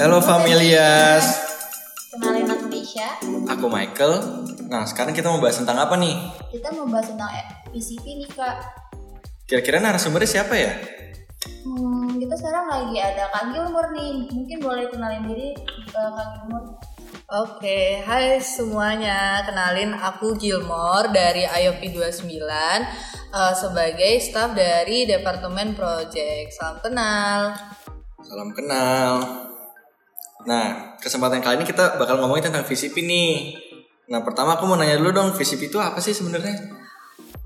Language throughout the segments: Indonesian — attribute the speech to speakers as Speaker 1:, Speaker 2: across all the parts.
Speaker 1: Halo Familias,
Speaker 2: Kenalin aku Desya.
Speaker 1: aku Michael. Nah sekarang kita mau bahas tentang apa nih?
Speaker 2: Kita mau bahas tentang eh, PCP nih kak.
Speaker 1: Kira-kira narasumbernya siapa ya?
Speaker 2: Hmm, kita sekarang lagi ada Kak Gilmore nih. Mungkin boleh kenalin diri ke Kak Gilmore.
Speaker 3: Oke, hai semuanya. Kenalin aku Gilmore dari IOP 29 eh, sebagai staf dari Departemen Project. Salam kenal.
Speaker 1: Salam kenal. Nah kesempatan kali ini kita bakal ngomongin tentang VCP nih. Nah pertama aku mau nanya dulu dong, VCP itu apa sih sebenarnya?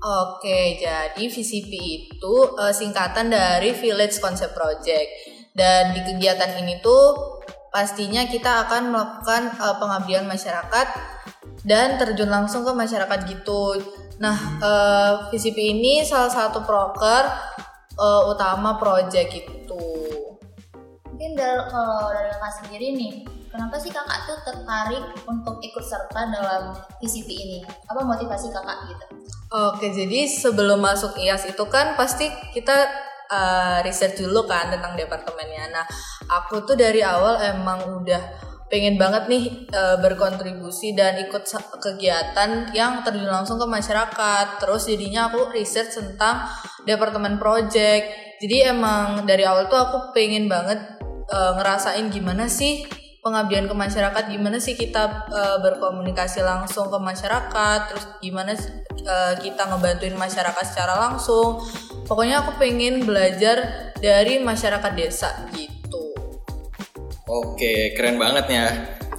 Speaker 3: Oke, jadi VCP itu eh, singkatan dari Village Concept Project. Dan di kegiatan ini tuh pastinya kita akan melakukan eh, pengabdian masyarakat dan terjun langsung ke masyarakat gitu. Nah, eh, VCP ini salah satu proker eh, utama project itu.
Speaker 2: Dari, kalau dari kakak sendiri nih, kenapa sih kakak tuh tertarik untuk ikut serta dalam PCP ini? Apa motivasi kakak gitu?
Speaker 3: Oke, jadi sebelum masuk IAS itu kan pasti kita uh, research dulu kan tentang departemennya. Nah, aku tuh dari awal emang udah pengen banget nih uh, berkontribusi dan ikut kegiatan yang terjun langsung ke masyarakat. Terus jadinya aku research tentang departemen project. Jadi emang dari awal tuh aku pengen banget uh, ngerasain gimana sih pengabdian ke masyarakat gimana sih kita uh, berkomunikasi langsung ke masyarakat terus gimana uh, kita ngebantuin masyarakat secara langsung pokoknya aku pengen belajar dari masyarakat desa gitu
Speaker 1: Oke keren banget ya.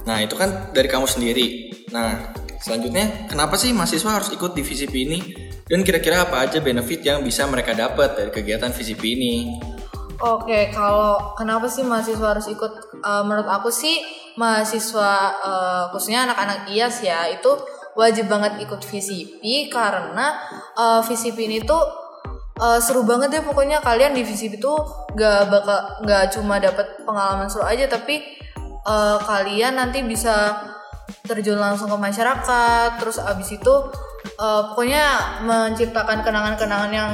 Speaker 1: Nah itu kan dari kamu sendiri. Nah selanjutnya kenapa sih mahasiswa harus ikut di VCP ini? Dan kira-kira apa aja benefit yang bisa mereka dapat dari kegiatan VCP ini?
Speaker 3: Oke, kalau kenapa sih mahasiswa harus ikut? Eh, menurut aku sih mahasiswa eh, khususnya anak-anak IAS ya itu wajib banget ikut VCP karena eh, VCP ini tuh eh, seru banget deh pokoknya kalian di VCP tuh gak bakal gak cuma dapat pengalaman seru aja tapi eh, kalian nanti bisa terjun langsung ke masyarakat terus abis itu eh, pokoknya menciptakan kenangan-kenangan yang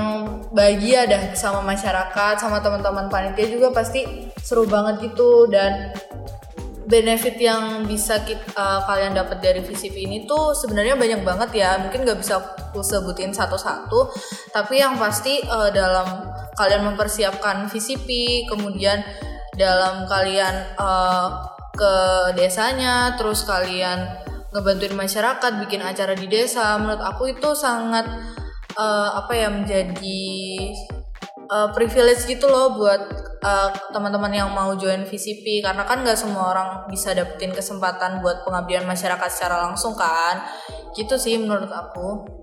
Speaker 3: bahagia dah sama masyarakat sama teman-teman panitia juga pasti seru banget gitu. Dan benefit yang bisa kita, kalian dapat dari VCP ini tuh sebenarnya banyak banget ya. Mungkin nggak bisa aku sebutin satu-satu. Tapi yang pasti eh, dalam kalian mempersiapkan VCP kemudian dalam kalian eh, ke desanya terus kalian ngebantuin masyarakat bikin acara di desa menurut aku itu sangat eh, apa ya menjadi uh, privilege gitu loh buat uh, teman-teman yang mau join VCP karena kan nggak semua orang bisa dapetin kesempatan buat pengabdian masyarakat secara langsung kan gitu sih menurut aku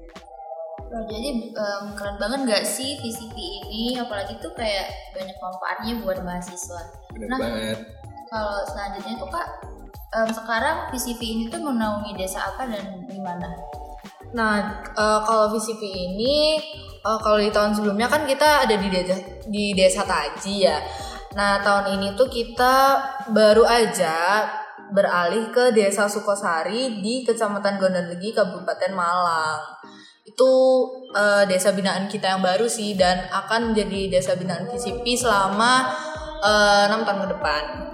Speaker 2: Oh, jadi em, keren banget gak sih VCP ini? Apalagi tuh kayak banyak manfaatnya buat mahasiswa.
Speaker 1: Bener
Speaker 2: Nah.
Speaker 1: banget.
Speaker 2: Kalau selanjutnya tuh kak, em, sekarang VCP ini tuh menaungi desa apa dan di mana?
Speaker 3: nah uh, kalau VCP ini uh, kalau di tahun sebelumnya kan kita ada di desa di desa Taji ya nah tahun ini tuh kita baru aja beralih ke desa Sukosari di kecamatan Gondanlegi Kabupaten Malang itu eh, desa binaan kita yang baru sih dan akan menjadi desa binaan VCP selama enam tahun ke depan.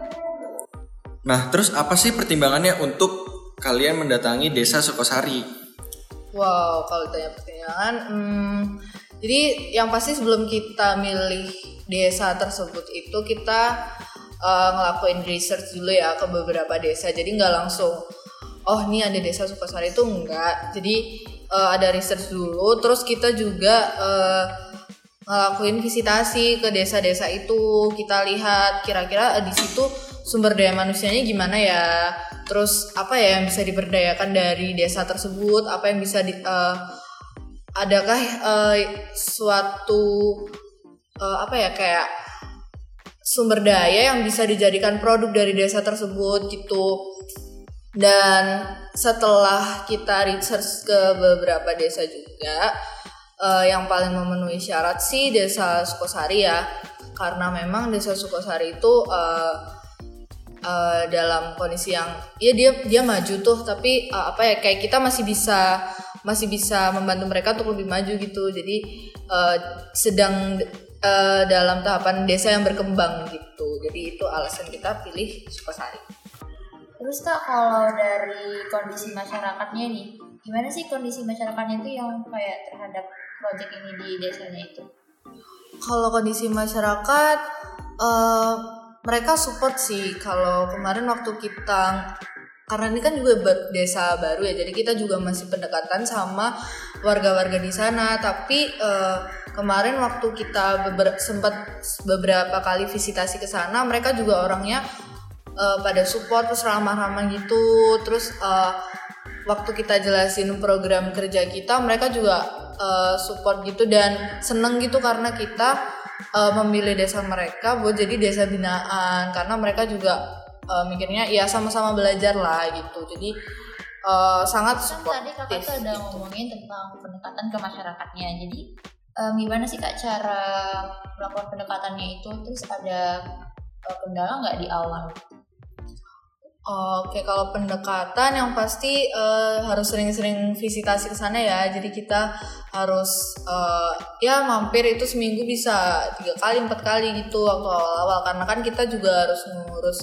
Speaker 1: Nah terus apa sih pertimbangannya untuk kalian mendatangi desa Sukosari?
Speaker 3: Wow, kalau ditanya pertimbangan, hmm, jadi yang pasti sebelum kita milih desa tersebut itu kita eh, ngelakuin research dulu ya ke beberapa desa. Jadi nggak langsung, oh ini ada desa Sukasari itu enggak. Jadi eh, ada research dulu, terus kita juga eh, ngelakuin visitasi ke desa-desa itu. Kita lihat kira-kira di situ sumber daya manusianya gimana ya. Terus apa ya yang bisa diberdayakan dari desa tersebut? Apa yang bisa di, eh, adakah eh, suatu eh, apa ya kayak sumber daya yang bisa dijadikan produk dari desa tersebut gitu. Dan setelah kita research ke beberapa desa juga, eh, yang paling memenuhi syarat sih desa Sukosari ya, karena memang desa Sukosari itu eh, eh, dalam kondisi yang ya dia dia maju tuh, tapi eh, apa ya kayak kita masih bisa masih bisa membantu mereka untuk lebih maju gitu. Jadi eh, sedang eh, dalam tahapan desa yang berkembang gitu. Jadi itu alasan kita pilih Sukosari.
Speaker 2: Terus kak kalau dari kondisi masyarakatnya nih, gimana sih kondisi masyarakatnya itu yang kayak terhadap proyek ini di desanya itu?
Speaker 3: Kalau kondisi masyarakat, eh, mereka support sih. Kalau kemarin waktu kita karena ini kan juga desa baru ya, jadi kita juga masih pendekatan sama warga-warga di sana. Tapi eh, kemarin waktu kita beber- sempat beberapa kali visitasi ke sana, mereka juga orangnya eh, pada support terus ramah-ramah gitu. Terus eh, waktu kita jelasin program kerja kita, mereka juga eh, support gitu dan seneng gitu karena kita eh, memilih desa mereka buat jadi desa binaan karena mereka juga eh, mikirnya ya sama-sama belajar lah gitu. Jadi eh, sangat
Speaker 2: Kan tadi kakak tuh ada ngomongin tentang pendekatan ke masyarakatnya. Jadi em, gimana sih kak cara melakukan pendekatannya itu? Terus ada eh, kendala nggak di awal?
Speaker 3: Oke, kalau pendekatan yang pasti eh, harus sering-sering visitasi ke sana ya. Jadi kita harus eh, ya mampir itu seminggu bisa tiga kali, empat kali gitu waktu awal-awal. Karena kan kita juga harus ngurus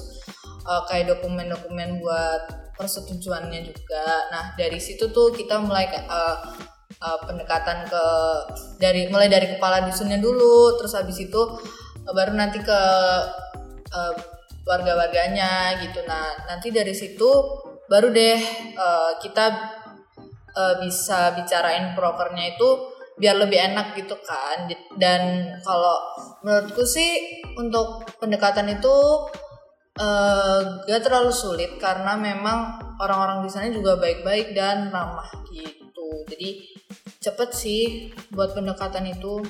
Speaker 3: eh, kayak dokumen-dokumen buat persetujuannya juga. Nah dari situ tuh kita mulai eh, eh, pendekatan ke dari mulai dari kepala dusunnya dulu, terus habis itu eh, baru nanti ke eh, warga-warganya gitu. Nah, nanti dari situ baru deh eh, kita eh, bisa bicarain prokernya itu biar lebih enak gitu kan. Dan kalau menurutku sih untuk pendekatan itu eh, gak terlalu sulit karena memang orang-orang di sana juga baik-baik dan ramah gitu. Jadi cepet sih buat pendekatan itu.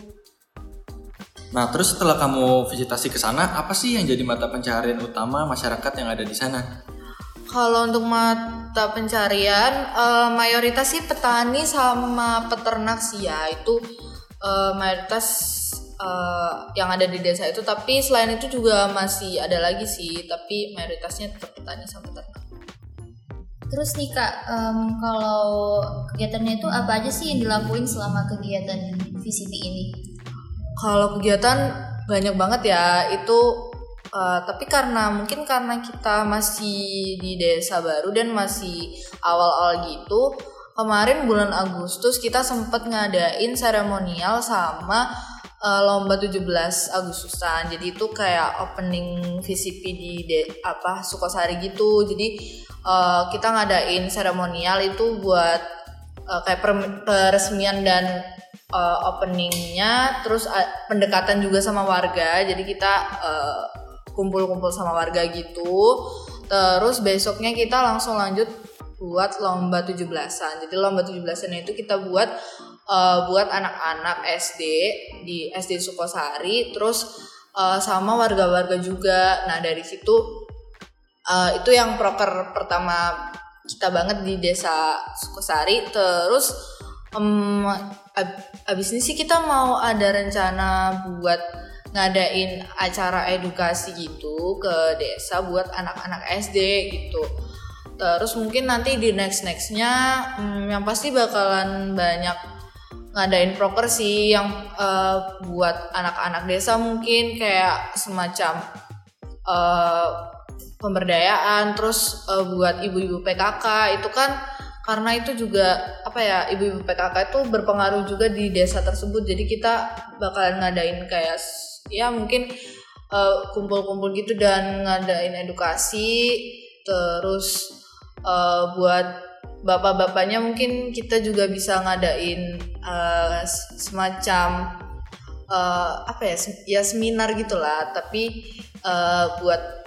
Speaker 1: Nah, terus setelah kamu visitasi ke sana, apa sih yang jadi mata pencaharian utama masyarakat yang ada di sana?
Speaker 3: Kalau untuk mata pencarian, eh, mayoritas sih petani sama peternak sih ya itu eh, mayoritas eh, yang ada di desa itu. Tapi selain itu juga masih ada lagi sih, tapi mayoritasnya tetap petani sama peternak.
Speaker 2: Terus nih kak, em, kalau kegiatannya itu apa aja sih yang dilakuin selama kegiatan VCP ini?
Speaker 3: Kalau kegiatan banyak banget ya itu eh, tapi karena mungkin karena kita masih di desa baru dan masih awal-awal gitu kemarin bulan Agustus kita sempat ngadain seremonial sama eh, lomba 17 Agustusan. Jadi itu kayak opening VCP di de- apa Sukosari gitu. Jadi eh, kita ngadain seremonial itu buat eh, kayak per- peresmian dan uh, openingnya terus uh, pendekatan juga sama warga. Jadi kita uh, kumpul-kumpul sama warga gitu. Terus besoknya kita langsung lanjut buat lomba 17-an jadi lomba 17-an itu kita buat uh, buat anak-anak SD di SD Sukosari terus uh, sama warga-warga juga. Nah dari situ uh, itu yang proker pertama kita banget di desa Sukosari terus ab- abis ini sih kita mau ada rencana buat ngadain acara edukasi gitu ke desa buat anak-anak SD gitu. Terus mungkin nanti di next nextnya em, yang pasti bakalan banyak ngadain proker sih yang eh, buat anak-anak desa mungkin kayak semacam eh, pemberdayaan terus eh, buat ibu-ibu PKK itu kan karena itu juga apa ya ibu-ibu PKK itu berpengaruh juga di desa tersebut. Jadi kita bakalan ngadain kayak ya mungkin eh, kumpul-kumpul gitu dan ngadain edukasi. Terus eh, buat bapak-bapaknya mungkin kita juga bisa ngadain s- semacam eh, apa ya ya seminar gitulah. Tapi eh, buat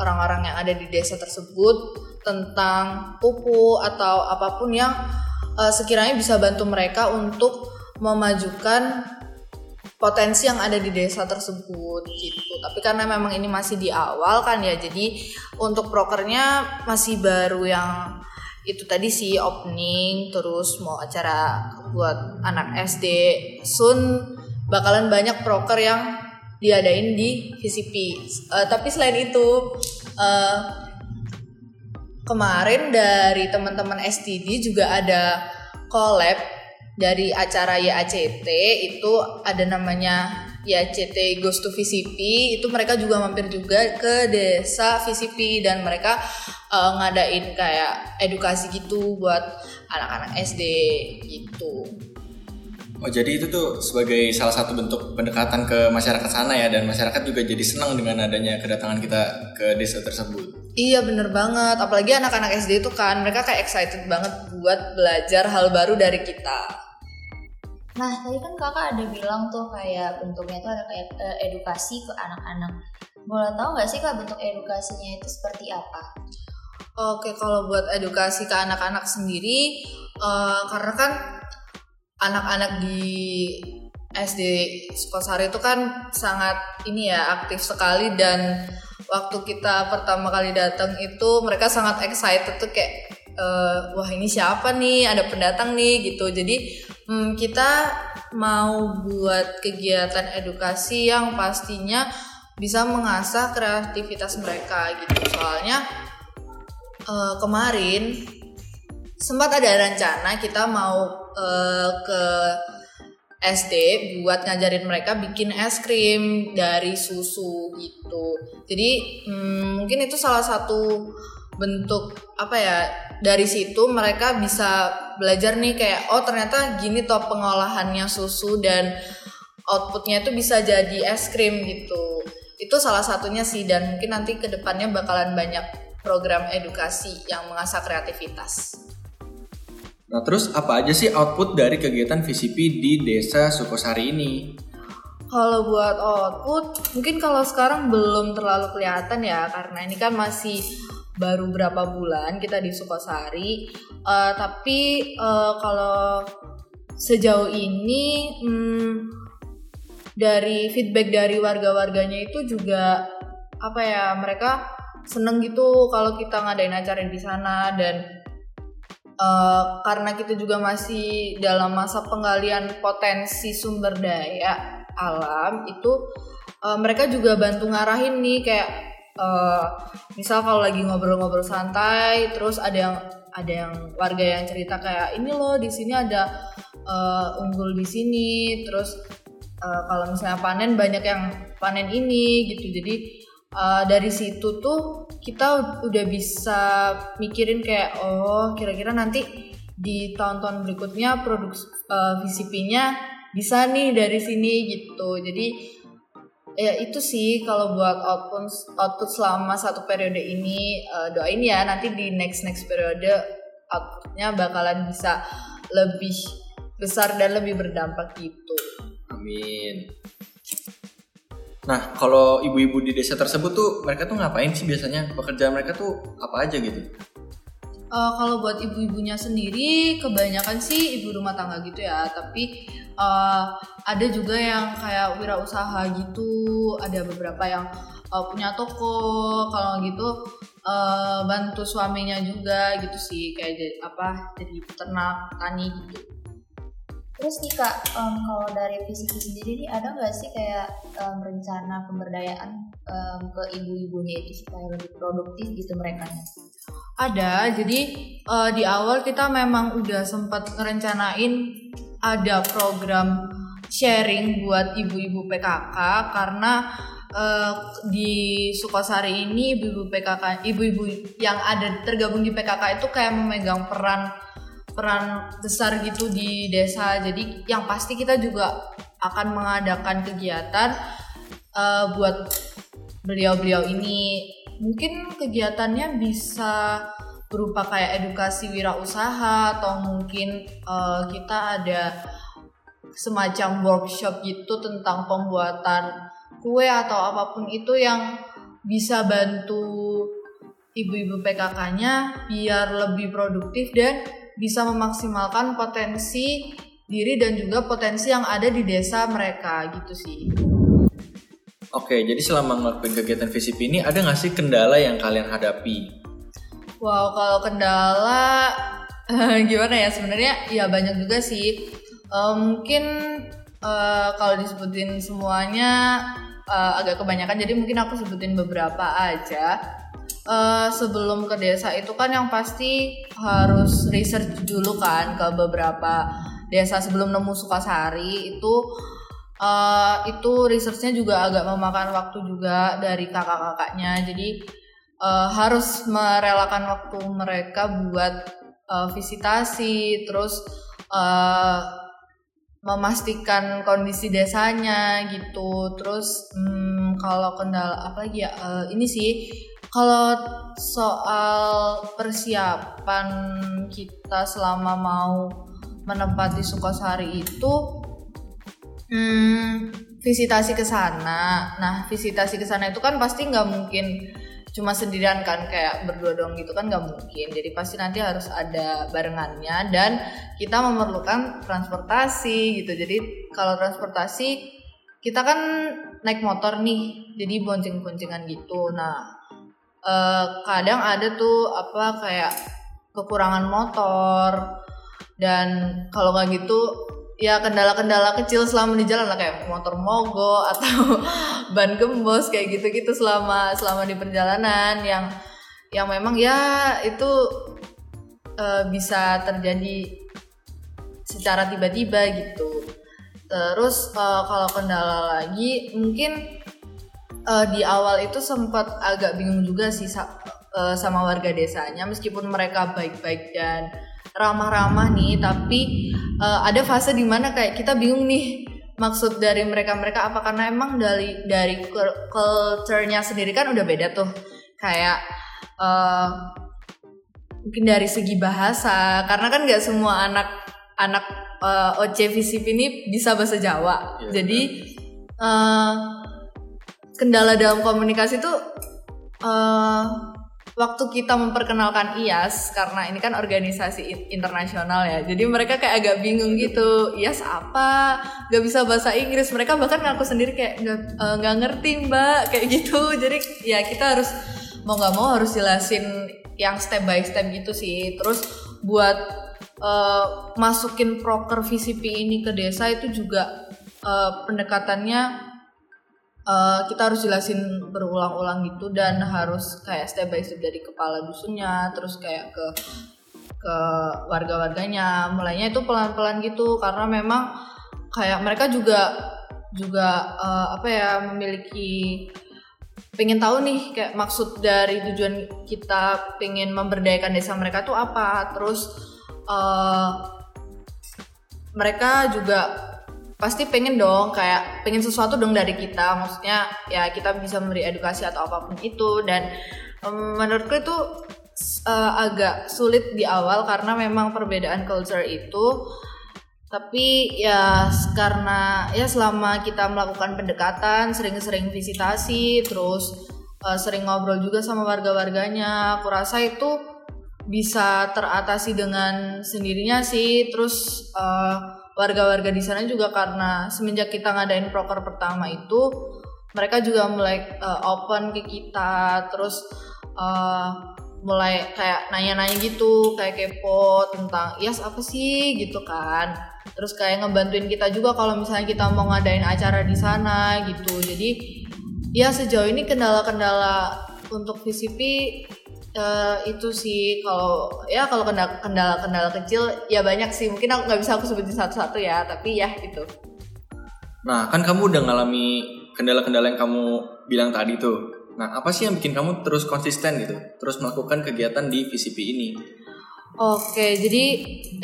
Speaker 3: orang-orang yang ada di desa tersebut tentang pupuk atau apa pun yang eh, sekiranya bisa bantu mereka untuk memajukan potensi yang ada di desa tersebut gitu. Tapi karena memang ini masih di awal kan ya, jadi untuk prokernya masih baru yang itu tadi sih opening, terus mau acara buat anak SD. Soon bakalan banyak proker yang diadain di VCP. Eh, tapi selain itu eh, kemarin dari teman-teman STD juga ada collab dari acara YACT itu ada namanya ya CT Goes to VCP itu mereka juga mampir juga ke desa VCP dan mereka uh, ngadain kayak edukasi gitu buat anak-anak SD gitu.
Speaker 1: Oh jadi itu tuh sebagai salah satu bentuk pendekatan ke masyarakat sana ya dan masyarakat juga jadi senang dengan adanya kedatangan kita ke desa tersebut.
Speaker 3: Iya bener banget, apalagi anak-anak SD itu kan mereka kayak excited banget buat belajar hal baru dari kita.
Speaker 2: Nah tadi kan kakak ada bilang tuh kayak bentuknya tuh ada kayak uh, edukasi ke anak-anak. Boleh tahu nggak sih kak bentuk edukasinya itu seperti apa?
Speaker 3: Oke kalau buat edukasi ke anak-anak sendiri, uh, karena kan anak-anak di SD Sukosari itu kan sangat ini ya aktif sekali dan waktu kita pertama kali datang itu mereka sangat excited tuh kayak uh, wah ini siapa nih? Ada pendatang nih gitu. Jadi hmm, kita mau buat kegiatan edukasi yang pastinya bisa mengasah kreativitas mereka gitu. Soalnya uh, kemarin sempat ada rencana kita mau uh, ke SD buat ngajarin mereka bikin es krim dari susu gitu. Jadi hmm, mungkin itu salah satu bentuk apa ya dari situ mereka bisa belajar nih kayak oh ternyata gini toh pengolahannya susu dan outputnya itu bisa jadi es krim gitu. Itu salah satunya sih dan mungkin nanti ke depannya bakalan banyak program edukasi yang mengasah kreativitas.
Speaker 1: Nah terus apa aja sih output dari kegiatan VCP di desa Sukosari ini?
Speaker 3: Kalau buat output, mungkin kalau sekarang belum terlalu kelihatan ya, karena ini kan masih baru berapa bulan kita di Sukosari. Uh, tapi uh, kalau sejauh ini, hmm, dari feedback dari warga-warganya itu juga apa ya mereka seneng gitu kalau kita ngadain acara di sana dan Uh, karena kita juga masih dalam masa penggalian potensi sumber daya alam itu uh, mereka juga bantu ngarahin nih kayak uh, misal kalau lagi ngobrol-ngobrol santai terus ada yang ada yang warga yang cerita kayak ini loh di sini ada uh, unggul di sini terus uh, kalau misalnya panen banyak yang panen ini gitu. Jadi uh, dari situ tuh kita udah bisa mikirin kayak oh kira-kira nanti di tahun-tahun berikutnya produk uh, VCP-nya bisa nih dari sini gitu. Jadi ya itu sih kalau buat output output selama satu periode ini uh, doain ya nanti di next next periode outputnya bakalan bisa lebih besar dan lebih berdampak gitu.
Speaker 1: Amin. Nah, kalau ibu-ibu di desa tersebut tuh mereka tuh ngapain sih biasanya? Pekerjaan mereka tuh apa aja gitu?
Speaker 3: Uh, kalau buat ibu-ibunya sendiri kebanyakan sih ibu rumah tangga gitu ya, tapi uh, ada juga yang kayak wirausaha gitu, ada beberapa yang uh, punya toko, kalau gitu uh, bantu suaminya juga gitu sih kayak jadi, apa jadi peternak, tani gitu.
Speaker 2: Terus nih kak, um, kalau dari VCP sendiri nih ada nggak sih kayak um, rencana pemberdayaan um, ke ibu-ibunya itu supaya lebih produktif gitu mereka?
Speaker 3: Ada, jadi uh, di awal kita memang udah sempat ngerencanain ada program sharing buat ibu-ibu PKK karena uh, di Sukosari ini ibu-ibu PKK, ibu-ibu yang ada tergabung di PKK itu kayak memegang peran peran besar gitu di desa. Jadi yang pasti kita juga akan mengadakan kegiatan uh, buat beliau-beliau ini. Mungkin kegiatannya bisa berupa kayak edukasi wirausaha atau mungkin uh, kita ada semacam workshop gitu tentang pembuatan kue atau apa pun itu yang bisa bantu ibu-ibu PKK-nya biar lebih produktif dan bisa memaksimalkan potensi diri dan juga potensi yang ada di desa mereka gitu sih.
Speaker 1: Oke, jadi selama ngelakuin kegiatan VCP ini ada nggak sih kendala yang kalian hadapi?
Speaker 3: Wow, kalau kendala gimana ya sebenarnya ya banyak juga sih. Uh, mungkin uh, kalau disebutin semuanya uh, agak kebanyakan, jadi mungkin aku sebutin beberapa aja uh, sebelum ke desa itu kan yang pasti harus research dulu kan ke beberapa desa sebelum nemu Sukasari. Itu eh, itu researchnya juga agak memakan waktu juga dari kakak-kakaknya. Jadi eh, harus merelakan waktu mereka buat eh, visitasi terus eh, memastikan kondisi desanya gitu. Terus hmm, kalau kendala apa lagi ya? Eh, ini sih kalau soal persiapan kita selama mau menempati Sukosari itu hmm, visitasi ke sana. Nah, visitasi ke sana itu kan pasti nggak mungkin cuma sendirian kan kayak berdua dong gitu kan nggak mungkin. Jadi pasti nanti harus ada barengannya dan kita memerlukan transportasi gitu. Jadi kalau transportasi kita kan naik motor nih, jadi bonceng-boncengan gitu. Nah, eh, kadang ada tuh apa kayak kekurangan motor dan kalau nggak gitu ya kendala-kendala kecil selama di jalan lah kayak motor mogok atau ban gembos kayak gitu-gitu selama selama di perjalanan yang yang memang ya itu eh, bisa terjadi secara tiba-tiba gitu. Terus eh, kalau kendala lagi mungkin eh, di awal itu sempat agak bingung juga sih sa- eh, sama warga desanya meskipun mereka baik-baik dan ramah-ramah nih tapi eh, ada fase di mana kayak kita bingung nih maksud dari mereka-mereka apa? Karena emang dari dari cul- culture-nya sendiri kan udah beda tuh. Kayak eh, mungkin dari segi bahasa karena kan nggak semua anak anak eh, OC ini bisa bahasa Jawa.
Speaker 1: Iya,
Speaker 3: jadi eh, kendala dalam komunikasi tuh eh, waktu kita memperkenalkan IAS karena ini kan organisasi in- internasional ya. Jadi mereka kayak agak bingung gitu. IAS apa? Nggak bisa bahasa Inggris. Mereka bahkan ngaku sendiri kayak nggak nggak ngerti mbak. Kayak gitu. Jadi ya kita harus mau nggak mau harus jelasin yang step by step gitu sih. Terus buat eh, masukin proker VCP ini ke desa itu juga eh, pendekatannya eh, kita harus jelasin berulang-ulang gitu dan harus kayak step by step dari kepala dusunnya terus kayak ke ke warga-warganya. Mulainya itu pelan-pelan gitu karena memang kayak mereka juga juga eh, apa ya memiliki pengen tahu nih kayak maksud dari tujuan kita pengen memberdayakan desa mereka tuh apa. Terus eh, mereka juga pasti pengen dong kayak pengen sesuatu dong dari kita. Maksudnya ya kita bisa memberi edukasi atau apa pun itu. Dan em, menurutku itu eh, agak sulit di awal karena memang perbedaan culture itu. Tapi ya karena ya selama kita melakukan pendekatan sering-sering visitasi terus eh, sering ngobrol juga sama warga-warganya aku rasa itu bisa teratasi dengan sendirinya sih. Terus eh, warga-warga di sana juga karena semenjak kita ngadain proker pertama itu mereka juga mulai eh, open ke kita terus eh, mulai kayak nanya-nanya gitu kayak kepo tentang yes apa sih? gitu kan. Terus kayak ngebantuin kita juga kalau misalnya kita mau ngadain acara di sana gitu. Jadi ya sejauh ini kendala-kendala untuk VCP eh, itu sih kalau ya kalau kendala- kendala-kendala kecil ya banyak sih mungkin aku nggak bisa aku sebutin satu-satu ya tapi ya gitu
Speaker 1: Nah, kan kamu udah ngalami kendala-kendala yang kamu bilang tadi tuh. Nah, apa sih yang bikin kamu terus konsisten gitu? Terus melakukan kegiatan di VCP ini?
Speaker 3: Oke, jadi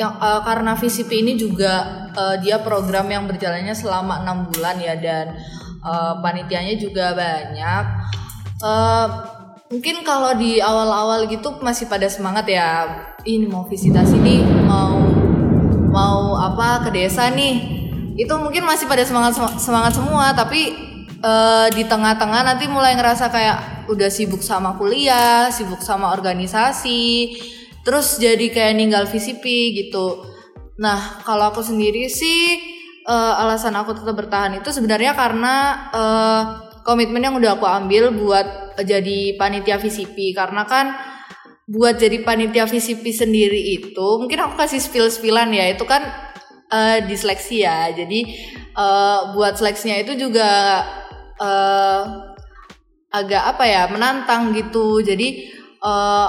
Speaker 3: yang eh, karena VCP ini juga eh, dia program yang berjalannya selama enam bulan ya dan eh, panitianya juga banyak. Eh, mungkin kalau di awal-awal gitu masih pada semangat ya. Ini mau visitasi nih, mau mau apa ke desa nih. Itu mungkin masih pada semangat semangat semua, tapi eh, di tengah-tengah nanti mulai ngerasa kayak udah sibuk sama kuliah, sibuk sama organisasi, terus jadi kayak ninggal VCP gitu. Nah, kalau aku sendiri sih eh, alasan aku tetap bertahan itu sebenarnya karena eh, komitmen yang udah aku ambil buat jadi panitia VCP karena kan buat jadi panitia VCP sendiri itu mungkin aku kasih spill-spillan ya itu kan eh, diseleksi ya. Jadi eh, buat seleksinya itu juga eh, agak apa ya menantang gitu. Jadi eh,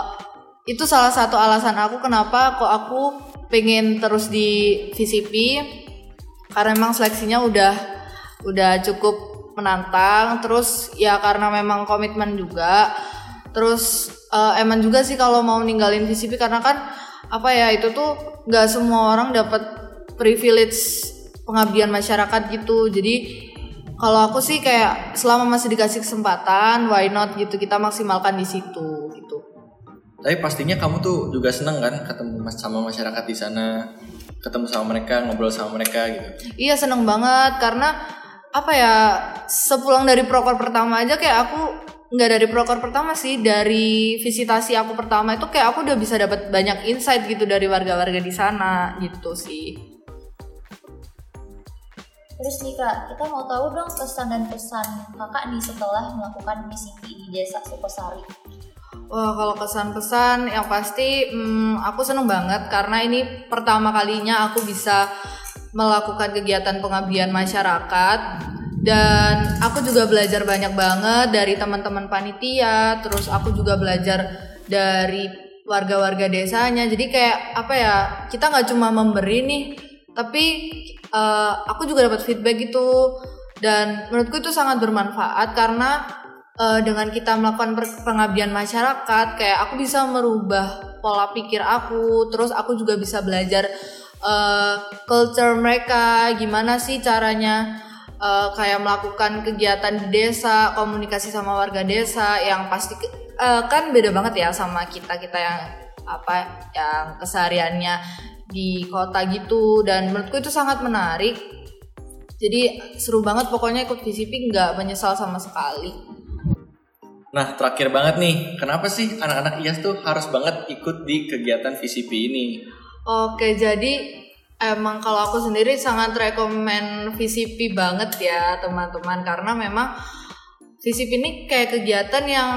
Speaker 3: itu salah satu alasan aku kenapa kok aku pengen terus di VCP karena memang seleksinya udah udah cukup menantang terus ya karena memang komitmen juga terus uh, emang juga sih kalau mau ninggalin VCP karena kan apa ya itu tuh nggak semua orang dapat privilege pengabdian masyarakat gitu. Jadi kalau aku sih kayak selama masih dikasih kesempatan why not gitu kita maksimalkan di situ gitu.
Speaker 1: Tapi pastinya kamu tuh juga seneng kan ketemu sama masyarakat di sana ketemu sama mereka ngobrol sama mereka gitu?
Speaker 3: Iya seneng banget karena apa ya sepulang dari prokor pertama aja kayak aku nggak dari prokor pertama sih dari visitasi aku pertama itu kayak aku udah bisa dapat banyak insight gitu dari warga-warga di sana gitu sih
Speaker 2: Terus nih kak, kita mau tahu dong kesan dan pesan kakak nih setelah melakukan misi di desa Sukosari.
Speaker 3: Wah kalau kesan-pesan yang pasti hmm, aku seneng banget karena ini pertama kalinya aku bisa melakukan kegiatan pengabdian masyarakat. Dan aku juga belajar banyak banget dari teman-teman panitia terus aku juga belajar dari warga-warga desanya. Jadi kayak apa ya kita nggak cuma memberi nih tapi uh, aku juga dapat feedback gitu. Dan menurutku itu sangat bermanfaat karena uh, dengan kita melakukan pengabdian masyarakat kayak aku bisa merubah pola pikir aku terus aku juga bisa belajar uh, culture mereka gimana sih caranya uh, kayak melakukan kegiatan di desa komunikasi sama warga desa yang pasti uh, kan beda banget ya sama kita kita yang apa yang kesehariannya di kota gitu. Dan menurutku itu sangat menarik. Jadi seru banget pokoknya ikut VCP nggak menyesal sama sekali.
Speaker 1: Nah terakhir banget nih, kenapa sih anak-anak IAS tuh harus banget ikut di kegiatan VCP ini?
Speaker 3: Oke, jadi emang kalau aku sendiri sangat rekomen VCP banget ya teman-teman. Karena memang VCP ini kayak kegiatan yang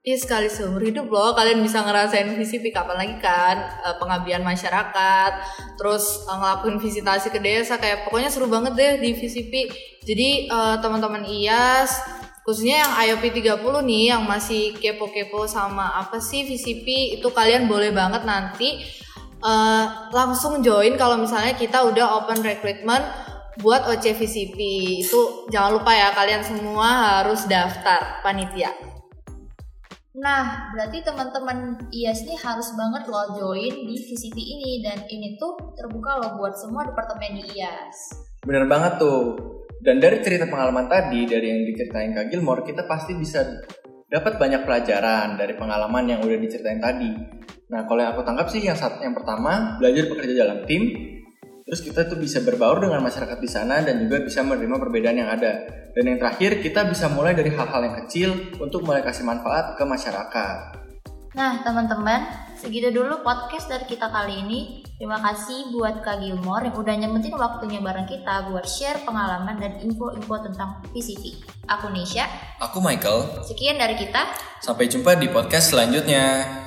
Speaker 3: ya sekali seumur hidup loh. Kalian bisa ngerasain VCP kapan lagi kan e, pengabdian masyarakat terus e, ngelakuin visitasi ke desa kayak pokoknya seru banget deh di VCP jadi e, teman-teman IAS khususnya yang IOP 30 nih yang masih kepo-kepo sama apa sih VCP itu kalian boleh banget nanti uh, langsung join kalau misalnya kita udah open recruitment buat OCVCP itu jangan lupa ya kalian semua harus daftar panitia.
Speaker 2: Nah, berarti teman-teman IAS ini harus banget lo join di VCP ini dan ini tuh terbuka lo buat semua departemen di IAS.
Speaker 1: Bener banget tuh. Dan dari cerita pengalaman tadi, dari yang diceritain Kak Gilmore, kita pasti bisa dapat banyak pelajaran dari pengalaman yang udah diceritain tadi. Nah, kalau yang aku tangkap sih yang saat yang pertama belajar bekerja dalam tim, terus kita tuh bisa berbaur dengan masyarakat di sana dan juga bisa menerima perbedaan yang ada. Dan yang terakhir kita bisa mulai dari hal-hal yang kecil untuk mulai kasih manfaat ke masyarakat.
Speaker 2: Nah, teman-teman, segitu dulu podcast dari kita kali ini. Terima kasih buat Kak Gilmore yang udah nyempetin waktunya bareng kita buat share pengalaman dan info-info tentang PCV. Aku Nisha.
Speaker 1: Aku Michael.
Speaker 2: Sekian dari kita.
Speaker 1: Sampai jumpa di podcast selanjutnya.